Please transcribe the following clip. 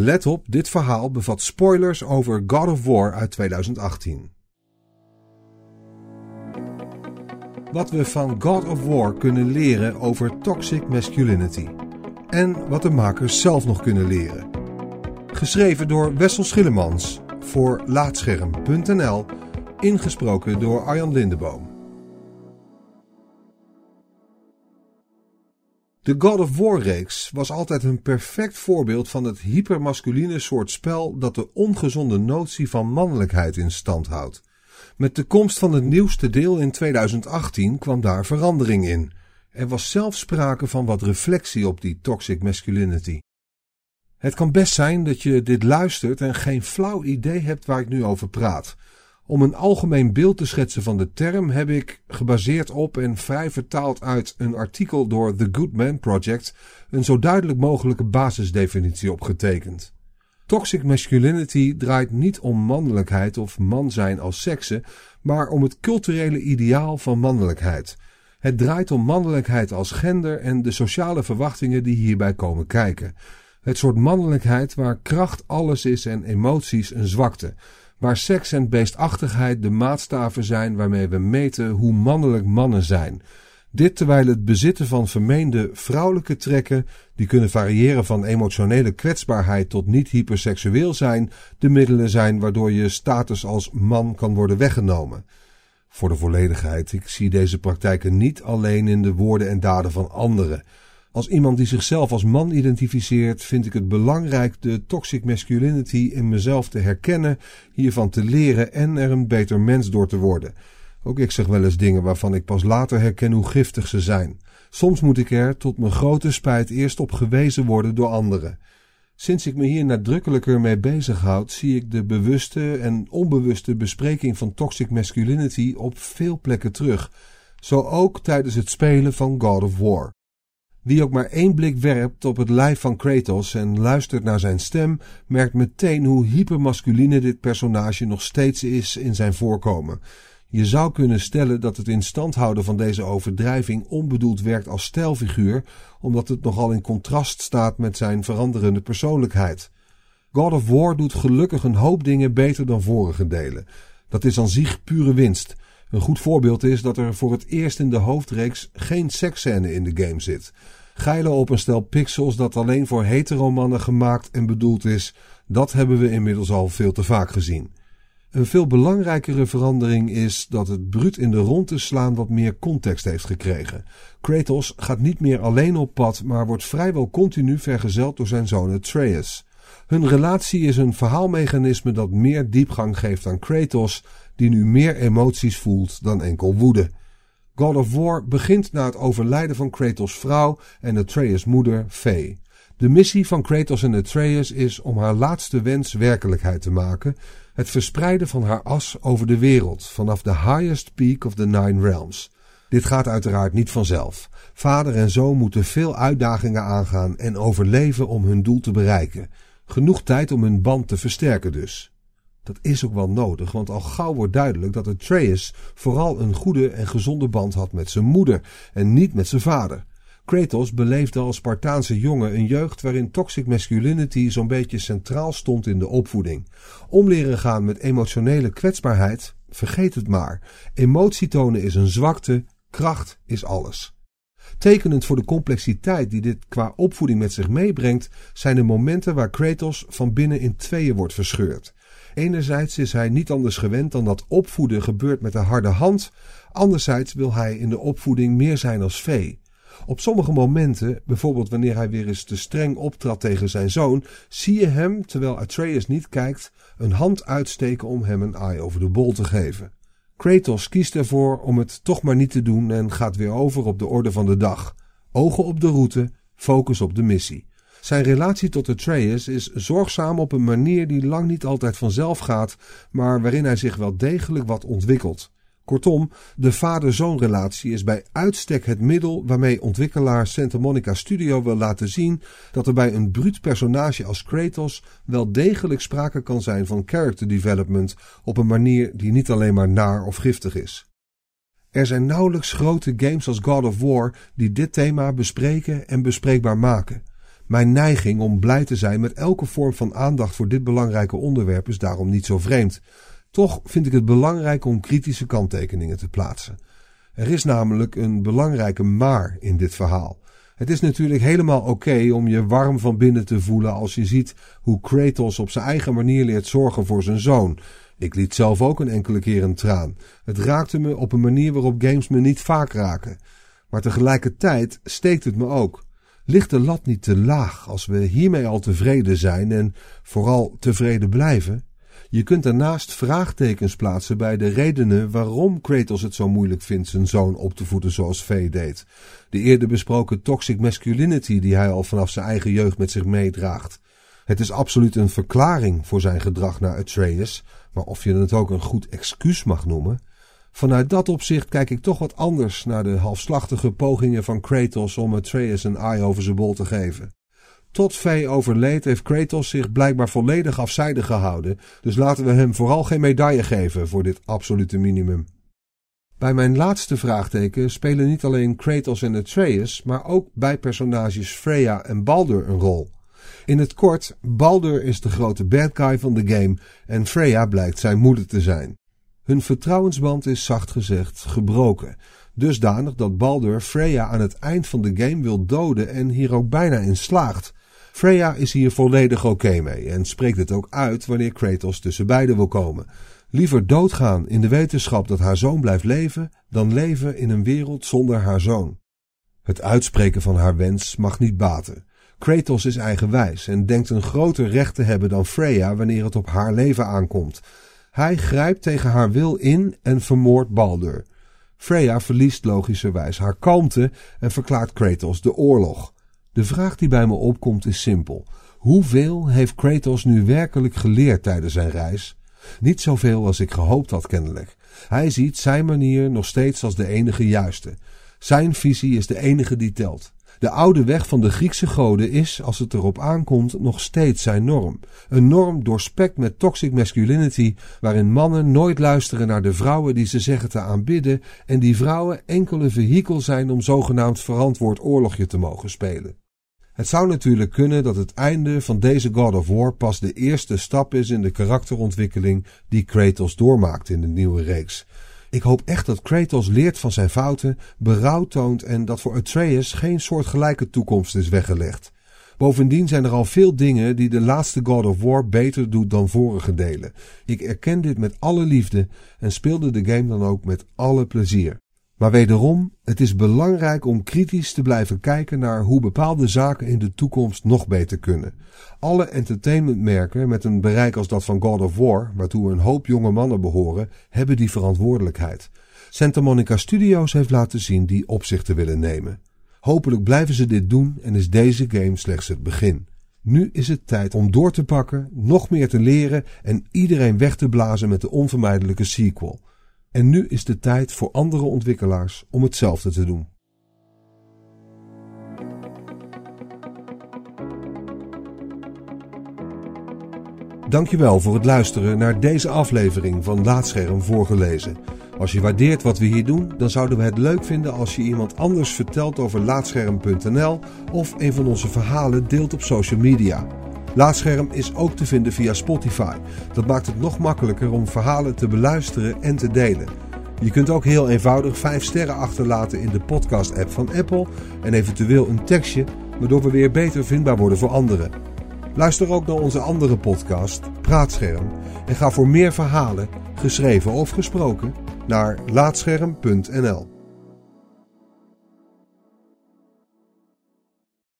Let op, dit verhaal bevat spoilers over God of War uit 2018. Wat we van God of War kunnen leren over toxic masculinity. En wat de makers zelf nog kunnen leren. Geschreven door Wessel Schillemans voor Laatscherm.nl. Ingesproken door Arjan Lindeboom. De God of War reeks was altijd een perfect voorbeeld van het hypermasculine soort spel dat de ongezonde notie van mannelijkheid in stand houdt. Met de komst van het nieuwste deel in 2018 kwam daar verandering in. Er was zelfs sprake van wat reflectie op die toxic masculinity. Het kan best zijn dat je dit luistert en geen flauw idee hebt waar ik nu over praat. Om een algemeen beeld te schetsen van de term heb ik, gebaseerd op en vrij vertaald uit een artikel door The Good Man Project, een zo duidelijk mogelijke basisdefinitie opgetekend. Toxic masculinity draait niet om mannelijkheid of man zijn als sekse, maar om het culturele ideaal van mannelijkheid. Het draait om mannelijkheid als gender en de sociale verwachtingen die hierbij komen kijken. Het soort mannelijkheid waar kracht alles is en emoties een zwakte waar seks en beestachtigheid de maatstaven zijn waarmee we meten hoe mannelijk mannen zijn. Dit terwijl het bezitten van vermeende vrouwelijke trekken, die kunnen variëren van emotionele kwetsbaarheid tot niet hyperseksueel zijn, de middelen zijn waardoor je status als man kan worden weggenomen. Voor de volledigheid, ik zie deze praktijken niet alleen in de woorden en daden van anderen. Als iemand die zichzelf als man identificeert, vind ik het belangrijk de toxic masculinity in mezelf te herkennen, hiervan te leren en er een beter mens door te worden. Ook ik zeg wel eens dingen waarvan ik pas later herken hoe giftig ze zijn. Soms moet ik er, tot mijn grote spijt, eerst op gewezen worden door anderen. Sinds ik me hier nadrukkelijker mee bezighoud, zie ik de bewuste en onbewuste bespreking van toxic masculinity op veel plekken terug. Zo ook tijdens het spelen van God of War. Wie ook maar één blik werpt op het lijf van Kratos en luistert naar zijn stem, merkt meteen hoe hypermasculine dit personage nog steeds is in zijn voorkomen. Je zou kunnen stellen dat het in stand houden van deze overdrijving onbedoeld werkt als stijlfiguur, omdat het nogal in contrast staat met zijn veranderende persoonlijkheid. God of War doet gelukkig een hoop dingen beter dan vorige delen. Dat is aan zich pure winst. Een goed voorbeeld is dat er voor het eerst in de hoofdreeks geen seksscène in de game zit. Geilen op een stel pixels dat alleen voor heteromannen gemaakt en bedoeld is, dat hebben we inmiddels al veel te vaak gezien. Een veel belangrijkere verandering is dat het bruut in de ronde slaan wat meer context heeft gekregen. Kratos gaat niet meer alleen op pad, maar wordt vrijwel continu vergezeld door zijn zoon Atreus. Hun relatie is een verhaalmechanisme dat meer diepgang geeft aan Kratos, die nu meer emoties voelt dan enkel woede. God of War begint na het overlijden van Kratos' vrouw en Atreus' moeder, Faye. De missie van Kratos en Atreus is om haar laatste wens werkelijkheid te maken: het verspreiden van haar as over de wereld vanaf de highest peak of the Nine Realms. Dit gaat uiteraard niet vanzelf. Vader en zoon moeten veel uitdagingen aangaan en overleven om hun doel te bereiken. Genoeg tijd om hun band te versterken dus. Dat is ook wel nodig, want al gauw wordt duidelijk dat Atreus vooral een goede en gezonde band had met zijn moeder en niet met zijn vader. Kratos beleefde als Spartaanse jongen een jeugd waarin toxic masculinity zo'n beetje centraal stond in de opvoeding. Om leren gaan met emotionele kwetsbaarheid, vergeet het maar. Emotie tonen is een zwakte, kracht is alles. Tekenend voor de complexiteit die dit qua opvoeding met zich meebrengt, zijn de momenten waar Kratos van binnen in tweeën wordt verscheurd. Enerzijds is hij niet anders gewend dan dat opvoeden gebeurt met de harde hand, anderzijds wil hij in de opvoeding meer zijn als vee. Op sommige momenten, bijvoorbeeld wanneer hij weer eens te streng optrad tegen zijn zoon, zie je hem, terwijl Atreus niet kijkt, een hand uitsteken om hem een eye over de bol te geven. Kratos kiest ervoor om het toch maar niet te doen en gaat weer over op de orde van de dag. Ogen op de route, focus op de missie. Zijn relatie tot Atreus is zorgzaam op een manier die lang niet altijd vanzelf gaat, maar waarin hij zich wel degelijk wat ontwikkelt. Kortom, de vader-zoon-relatie is bij uitstek het middel waarmee ontwikkelaar Santa Monica Studio wil laten zien dat er bij een bruut personage als Kratos wel degelijk sprake kan zijn van character development op een manier die niet alleen maar naar of giftig is. Er zijn nauwelijks grote games als God of War die dit thema bespreken en bespreekbaar maken. Mijn neiging om blij te zijn met elke vorm van aandacht voor dit belangrijke onderwerp is daarom niet zo vreemd. Toch vind ik het belangrijk om kritische kanttekeningen te plaatsen. Er is namelijk een belangrijke maar in dit verhaal. Het is natuurlijk helemaal oké om je warm van binnen te voelen als je ziet hoe Kratos op zijn eigen manier leert zorgen voor zijn zoon. Ik liet zelf ook een enkele keer een traan. Het raakte me op een manier waarop games me niet vaak raken. Maar tegelijkertijd steekt het me ook. Ligt de lat niet te laag als we hiermee al tevreden zijn en vooral tevreden blijven? Je kunt daarnaast vraagtekens plaatsen bij de redenen waarom Kratos het zo moeilijk vindt zijn zoon op te voeden zoals Vee deed. De eerder besproken toxic masculinity die hij al vanaf zijn eigen jeugd met zich meedraagt. Het is absoluut een verklaring voor zijn gedrag naar Atreus, maar of je het ook een goed excuus mag noemen. Vanuit dat opzicht kijk ik toch wat anders naar de halfslachtige pogingen van Kratos om Atreus een eye over zijn bol te geven. Tot Vee overleed heeft Kratos zich blijkbaar volledig afzijdig gehouden, dus laten we hem vooral geen medaille geven voor dit absolute minimum. Bij mijn laatste vraagteken spelen niet alleen Kratos en Atreus, maar ook bijpersonages Freya en Baldur een rol. In het kort, Baldur is de grote bad guy van de game en Freya blijkt zijn moeder te zijn. Hun vertrouwensband is zacht gezegd gebroken, dusdanig dat Baldur Freya aan het eind van de game wil doden en hier ook bijna in slaagt. Freya is hier volledig oké mee en spreekt het ook uit wanneer Kratos tussen beiden wil komen. Liever doodgaan in de wetenschap dat haar zoon blijft leven, dan leven in een wereld zonder haar zoon. Het uitspreken van haar wens mag niet baten. Kratos is eigenwijs en denkt een groter recht te hebben dan Freya wanneer het op haar leven aankomt. Hij grijpt tegen haar wil in en vermoordt Baldur. Freya verliest logischerwijs haar kalmte en verklaart Kratos de oorlog. De vraag die bij me opkomt is simpel. Hoeveel heeft Kratos nu werkelijk geleerd tijdens zijn reis? Niet zoveel als ik gehoopt had kennelijk. Hij ziet zijn manier nog steeds als de enige juiste. Zijn visie is de enige die telt. De oude weg van de Griekse goden is, als het erop aankomt, nog steeds zijn norm. Een norm doorspekt met toxic masculinity, waarin mannen nooit luisteren naar de vrouwen die ze zeggen te aanbidden en die vrouwen enkele vehikel zijn om zogenaamd verantwoord oorlogje te mogen spelen. Het zou natuurlijk kunnen dat het einde van deze God of War pas de eerste stap is in de karakterontwikkeling die Kratos doormaakt in de nieuwe reeks. Ik hoop echt dat Kratos leert van zijn fouten, berouw toont en dat voor Atreus geen soortgelijke toekomst is weggelegd. Bovendien zijn er al veel dingen die de laatste God of War beter doet dan vorige delen. Ik erken dit met alle liefde en speelde de game dan ook met alle plezier. Maar wederom, het is belangrijk om kritisch te blijven kijken naar hoe bepaalde zaken in de toekomst nog beter kunnen. Alle entertainmentmerken met een bereik als dat van God of War, waartoe een hoop jonge mannen behoren, hebben die verantwoordelijkheid. Santa Monica Studios heeft laten zien die op zich te willen nemen. Hopelijk blijven ze dit doen en is deze game slechts het begin. Nu is het tijd om door te pakken, nog meer te leren en iedereen weg te blazen met de onvermijdelijke sequel. En nu is de tijd voor andere ontwikkelaars om hetzelfde te doen. Dankjewel voor het luisteren naar deze aflevering van Laatscherm voorgelezen. Als je waardeert wat we hier doen, dan zouden we het leuk vinden als je iemand anders vertelt over laatscherm.nl of een van onze verhalen deelt op social media. Laatscherm is ook te vinden via Spotify. Dat maakt het nog makkelijker om verhalen te beluisteren en te delen. Je kunt ook heel eenvoudig 5 sterren achterlaten in de podcast-app van Apple en eventueel een tekstje, waardoor we weer beter vindbaar worden voor anderen. Luister ook naar onze andere podcast, Praatscherm, en ga voor meer verhalen, geschreven of gesproken, naar laatscherm.nl.